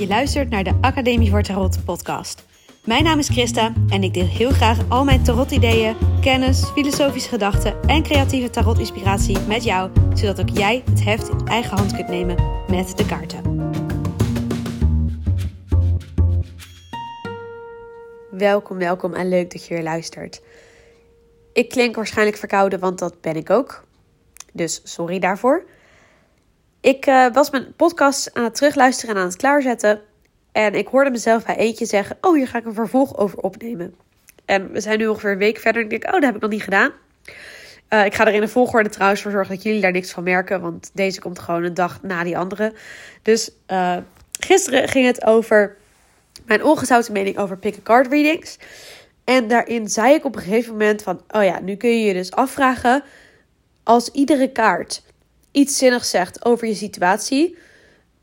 Je luistert naar de Academie voor Tarot podcast. Mijn naam is Christa en ik deel heel graag al mijn tarot-ideeën, kennis, filosofische gedachten en creatieve tarot-inspiratie met jou, zodat ook jij het heft in eigen hand kunt nemen met de kaarten. Welkom, welkom en leuk dat je weer luistert. Ik klink waarschijnlijk verkouden, want dat ben ik ook. Dus sorry daarvoor. Ik uh, was mijn podcast aan het terugluisteren en aan het klaarzetten. En ik hoorde mezelf bij eentje zeggen: Oh, hier ga ik een vervolg over opnemen. En we zijn nu ongeveer een week verder. En ik denk: Oh, dat heb ik nog niet gedaan. Uh, ik ga er in de volgorde trouwens voor zorgen dat jullie daar niks van merken. Want deze komt gewoon een dag na die andere. Dus uh, gisteren ging het over mijn ongezouten mening over pick-a-card readings. En daarin zei ik op een gegeven moment van... Oh ja, nu kun je je dus afvragen... Als iedere kaart iets zinnigs zegt over je situatie,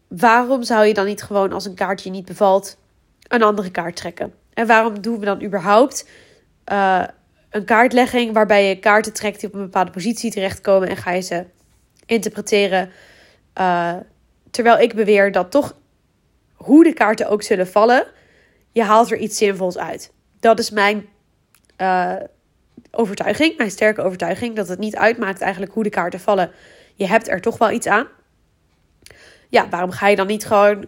waarom zou je dan niet gewoon als een kaartje niet bevalt, een andere kaart trekken? En waarom doen we dan überhaupt uh, een kaartlegging waarbij je kaarten trekt die op een bepaalde positie terechtkomen en ga je ze interpreteren? Uh, terwijl ik beweer dat toch, hoe de kaarten ook zullen vallen, je haalt er iets zinvols uit. Dat is mijn uh, overtuiging, mijn sterke overtuiging, dat het niet uitmaakt eigenlijk hoe de kaarten vallen je hebt er toch wel iets aan. Ja, waarom ga je dan niet gewoon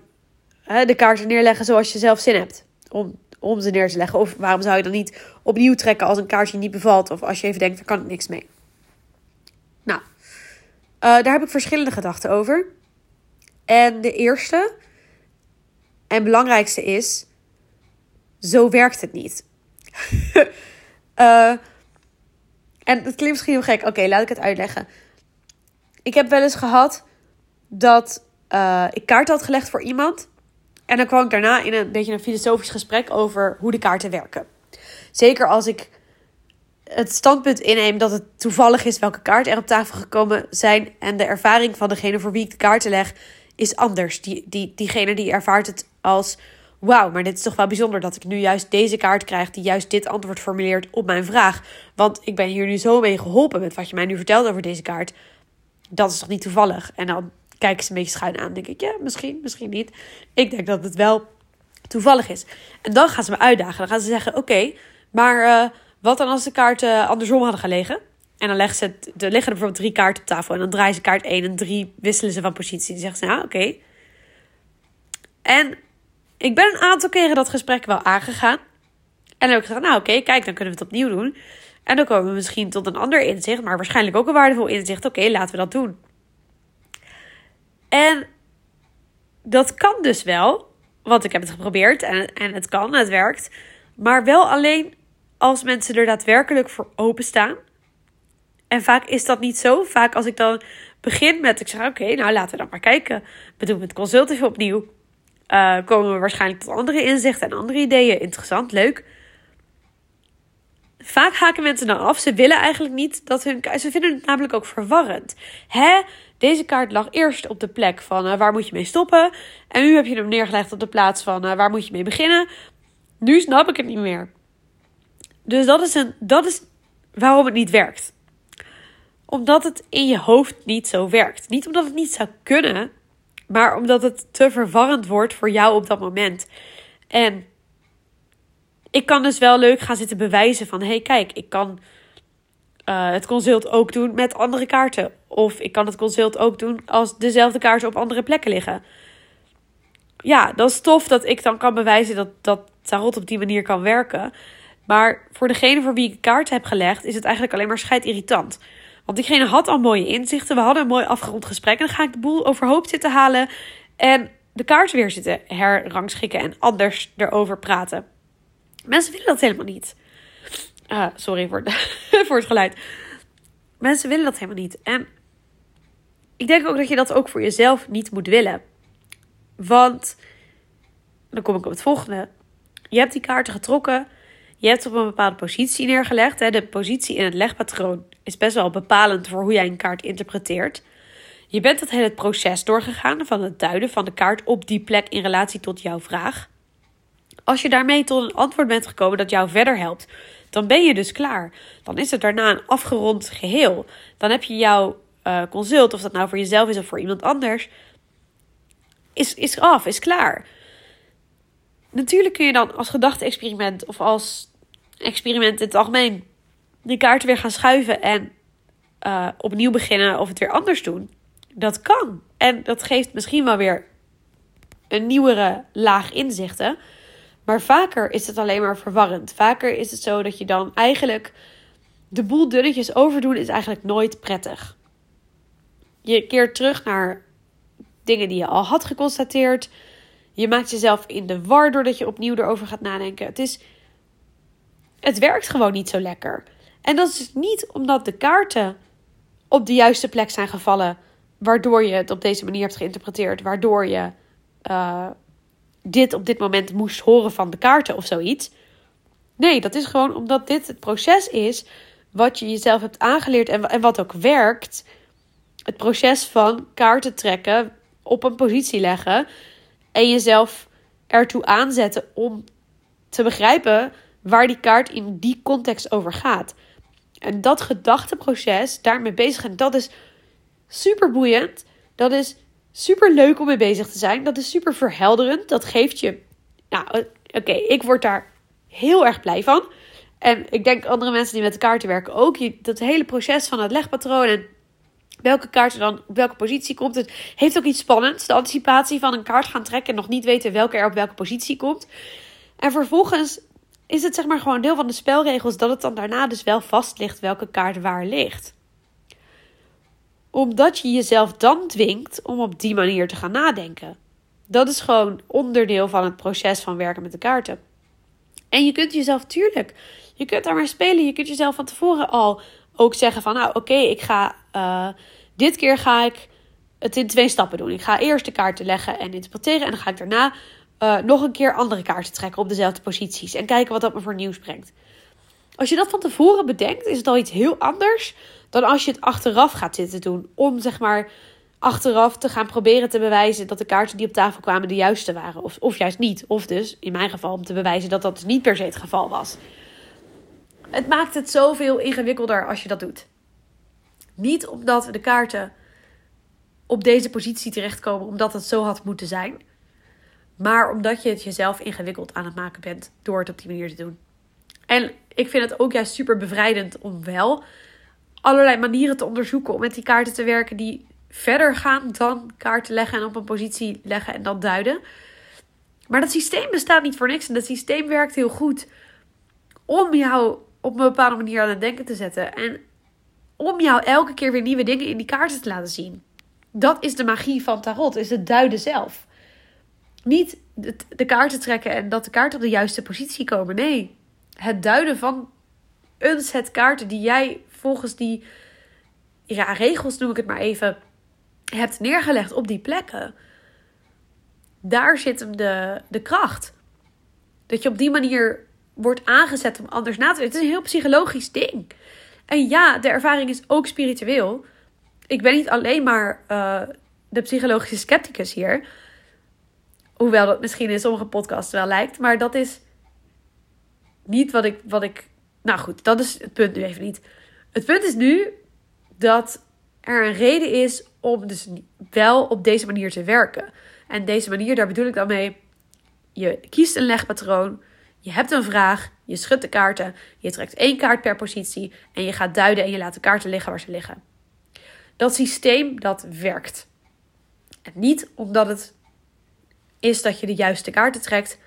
hè, de kaarten neerleggen zoals je zelf zin hebt om, om ze neer te leggen? Of waarom zou je dan niet opnieuw trekken als een kaartje niet bevalt? Of als je even denkt, daar kan ik niks mee. Nou, uh, daar heb ik verschillende gedachten over. En de eerste en belangrijkste is: zo werkt het niet. uh, en het klinkt misschien heel gek. Oké, laat ik het uitleggen. Ik heb wel eens gehad dat uh, ik kaarten had gelegd voor iemand. En dan kwam ik daarna in een beetje een filosofisch gesprek over hoe de kaarten werken. Zeker als ik het standpunt inneem dat het toevallig is welke kaarten er op tafel gekomen zijn. En de ervaring van degene voor wie ik de kaarten leg is anders. Die, die, diegene die ervaart het als: wauw, maar dit is toch wel bijzonder dat ik nu juist deze kaart krijg die juist dit antwoord formuleert op mijn vraag. Want ik ben hier nu zo mee geholpen met wat je mij nu vertelt over deze kaart dat is toch niet toevallig? En dan kijken ze een beetje schuin aan. denk ik, ja, misschien, misschien niet. Ik denk dat het wel toevallig is. En dan gaan ze me uitdagen. Dan gaan ze zeggen, oké, maar uh, wat dan als de kaarten andersom hadden gelegen? En dan leggen ze het, er liggen er bijvoorbeeld drie kaarten op tafel. En dan draaien ze kaart 1 en 3, wisselen ze van positie. En zeggen ze, ja, oké. En ik ben een aantal keren dat gesprek wel aangegaan. En dan heb ik gezegd, nou oké, kijk, dan kunnen we het opnieuw doen. En dan komen we misschien tot een ander inzicht, maar waarschijnlijk ook een waardevol inzicht. Oké, laten we dat doen. En dat kan dus wel, want ik heb het geprobeerd en, en het kan, het werkt. Maar wel alleen als mensen er daadwerkelijk voor openstaan. En vaak is dat niet zo. Vaak als ik dan begin met, ik zeg oké, nou laten we dan maar kijken. We doen het consult opnieuw. Uh, komen we waarschijnlijk tot andere inzichten en andere ideeën. Interessant, leuk vaak haken mensen dan af. Ze willen eigenlijk niet dat hun. Ze vinden het namelijk ook verwarrend. Hè? Deze kaart lag eerst op de plek van uh, waar moet je mee stoppen. En nu heb je hem neergelegd op de plaats van uh, waar moet je mee beginnen. Nu snap ik het niet meer. Dus dat is, een, dat is waarom het niet werkt. Omdat het in je hoofd niet zo werkt. Niet omdat het niet zou kunnen, maar omdat het te verwarrend wordt voor jou op dat moment. En ik kan dus wel leuk gaan zitten bewijzen van... hey, kijk, ik kan uh, het consult ook doen met andere kaarten. Of ik kan het consult ook doen als dezelfde kaarten op andere plekken liggen. Ja, dat is tof dat ik dan kan bewijzen dat, dat tarot op die manier kan werken. Maar voor degene voor wie ik kaarten heb gelegd... is het eigenlijk alleen maar scheid irritant. Want diegene had al mooie inzichten. We hadden een mooi afgerond gesprek. En dan ga ik de boel overhoop zitten halen... en de kaarten weer zitten herrangschikken en anders erover praten. Mensen willen dat helemaal niet. Uh, sorry voor, voor het geluid. Mensen willen dat helemaal niet. En ik denk ook dat je dat ook voor jezelf niet moet willen. Want, dan kom ik op het volgende. Je hebt die kaarten getrokken. Je hebt op een bepaalde positie neergelegd. Hè. De positie in het legpatroon is best wel bepalend voor hoe jij een kaart interpreteert. Je bent het hele proces doorgegaan van het duiden van de kaart op die plek in relatie tot jouw vraag. Als je daarmee tot een antwoord bent gekomen dat jou verder helpt, dan ben je dus klaar. Dan is het daarna een afgerond geheel. Dan heb je jouw uh, consult, of dat nou voor jezelf is of voor iemand anders, is, is af, is klaar. natuurlijk kun je dan als gedachte-experiment of als experiment in het algemeen die kaarten weer gaan schuiven en uh, opnieuw beginnen of het weer anders doen. Dat kan. En dat geeft misschien wel weer een nieuwere laag inzichten. Maar vaker is het alleen maar verwarrend. Vaker is het zo dat je dan eigenlijk de boel dunnetjes overdoen is eigenlijk nooit prettig. Je keert terug naar dingen die je al had geconstateerd. Je maakt jezelf in de war doordat je opnieuw erover gaat nadenken. Het is. Het werkt gewoon niet zo lekker. En dat is niet omdat de kaarten op de juiste plek zijn gevallen, waardoor je het op deze manier hebt geïnterpreteerd, waardoor je uh, dit op dit moment moest horen van de kaarten of zoiets. Nee, dat is gewoon omdat dit het proces is wat je jezelf hebt aangeleerd en, en wat ook werkt. Het proces van kaarten trekken, op een positie leggen en jezelf ertoe aanzetten om te begrijpen waar die kaart in die context over gaat. En dat gedachteproces, daarmee bezig en dat is super boeiend. Dat is super leuk om mee bezig te zijn. Dat is super verhelderend. Dat geeft je. Nou, oké, ik word daar heel erg blij van. En ik denk andere mensen die met de kaarten werken ook. Je, dat hele proces van het legpatroon en welke kaart er dan op welke positie komt. Het heeft ook iets spannends. De anticipatie van een kaart gaan trekken en nog niet weten welke er op welke positie komt. En vervolgens is het zeg maar gewoon deel van de spelregels dat het dan daarna dus wel vast ligt welke kaart waar ligt. Omdat je jezelf dan dwingt om op die manier te gaan nadenken. Dat is gewoon onderdeel van het proces van werken met de kaarten. En je kunt jezelf, tuurlijk, je kunt daar maar spelen. Je kunt jezelf van tevoren al ook zeggen van, nou oké, ik ga, uh, dit keer ga ik het in twee stappen doen. Ik ga eerst de kaarten leggen en interpreteren en dan ga ik daarna uh, nog een keer andere kaarten trekken op dezelfde posities. En kijken wat dat me voor nieuws brengt. Als je dat van tevoren bedenkt, is het al iets heel anders dan als je het achteraf gaat zitten doen. Om zeg maar achteraf te gaan proberen te bewijzen dat de kaarten die op tafel kwamen de juiste waren. Of, of juist niet. Of dus in mijn geval om te bewijzen dat dat dus niet per se het geval was. Het maakt het zoveel ingewikkelder als je dat doet. Niet omdat de kaarten op deze positie terechtkomen omdat het zo had moeten zijn. Maar omdat je het jezelf ingewikkeld aan het maken bent door het op die manier te doen. En ik vind het ook juist super bevrijdend om wel allerlei manieren te onderzoeken om met die kaarten te werken die verder gaan dan kaarten leggen en op een positie leggen en dan duiden. Maar dat systeem bestaat niet voor niks en dat systeem werkt heel goed om jou op een bepaalde manier aan het denken te zetten en om jou elke keer weer nieuwe dingen in die kaarten te laten zien. Dat is de magie van tarot, is het duiden zelf. Niet de kaarten trekken en dat de kaarten op de juiste positie komen. Nee, het duiden van een set kaarten die jij volgens die ja, regels, noem ik het maar even, hebt neergelegd op die plekken. Daar zit hem de, de kracht. Dat je op die manier wordt aangezet om anders na te denken. Het is een heel psychologisch ding. En ja, de ervaring is ook spiritueel. Ik ben niet alleen maar uh, de psychologische scepticus hier. Hoewel dat misschien in sommige podcasts wel lijkt. Maar dat is niet wat ik, wat ik. Nou goed, dat is het punt nu even niet. Het punt is nu dat er een reden is om dus wel op deze manier te werken. En deze manier, daar bedoel ik dan mee. Je kiest een legpatroon. Je hebt een vraag. Je schudt de kaarten. Je trekt één kaart per positie. En je gaat duiden en je laat de kaarten liggen waar ze liggen. Dat systeem, dat werkt. En niet omdat het is dat je de juiste kaarten trekt,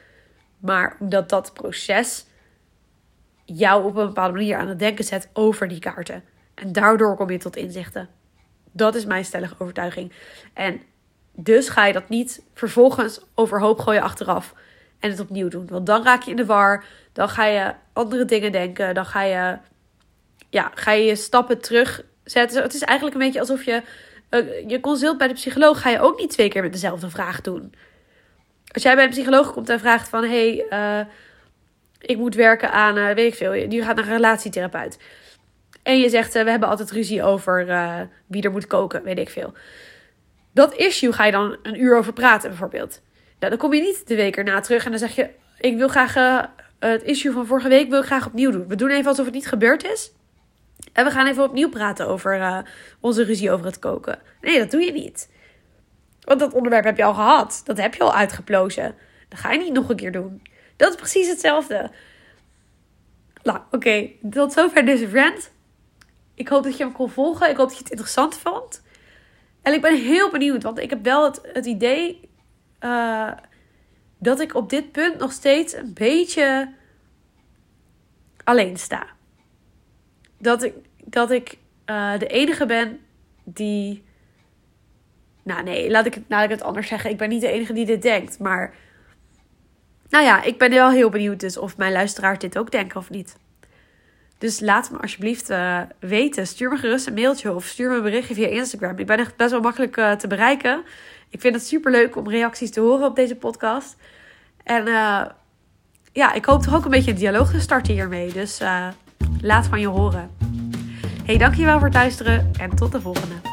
maar omdat dat proces jou op een bepaalde manier aan het denken zet over die kaarten. En daardoor kom je tot inzichten. Dat is mijn stellige overtuiging. En dus ga je dat niet vervolgens overhoop gooien achteraf en het opnieuw doen. Want dan raak je in de war. Dan ga je andere dingen denken. Dan ga je, ja, ga je, stappen terugzetten. Het is eigenlijk een beetje alsof je uh, je consult bij de psycholoog. Ga je ook niet twee keer met dezelfde vraag doen. Als jij bij een psycholoog komt en vraagt van... hey, uh, ik moet werken aan, uh, weet ik veel... je gaat naar een relatietherapeut. En je zegt, uh, we hebben altijd ruzie over wie er moet koken, weet ik veel. Dat issue ga je dan een uur over praten bijvoorbeeld. Nou, dan kom je niet de week erna terug en dan zeg je... ik wil graag het issue van vorige week wil ik graag opnieuw doen. We doen even alsof het niet gebeurd is. En we gaan even opnieuw praten over onze ruzie over het koken. Nee, dat doe je niet. Want dat onderwerp heb je al gehad. Dat heb je al uitgeplozen. Dat ga je niet nog een keer doen. Dat is precies hetzelfde. Nou, oké. Tot zover deze rant. Ik hoop dat je hem kon volgen. Ik hoop dat je het interessant vond. En ik ben heel benieuwd, want ik heb wel het, het idee uh, dat ik op dit punt nog steeds een beetje alleen sta. Dat ik, dat ik uh, de enige ben die. Nou, nee, laat ik, laat ik het anders zeggen. Ik ben niet de enige die dit denkt. Maar. Nou ja, ik ben wel heel benieuwd dus of mijn luisteraars dit ook denken of niet. Dus laat me alsjeblieft uh, weten. Stuur me gerust een mailtje of stuur me een berichtje via Instagram. Ik ben echt best wel makkelijk uh, te bereiken. Ik vind het super leuk om reacties te horen op deze podcast. En uh, ja, ik hoop toch ook een beetje een dialoog te starten hiermee. Dus laat van je horen. Hey, dankjewel voor het luisteren en tot de volgende.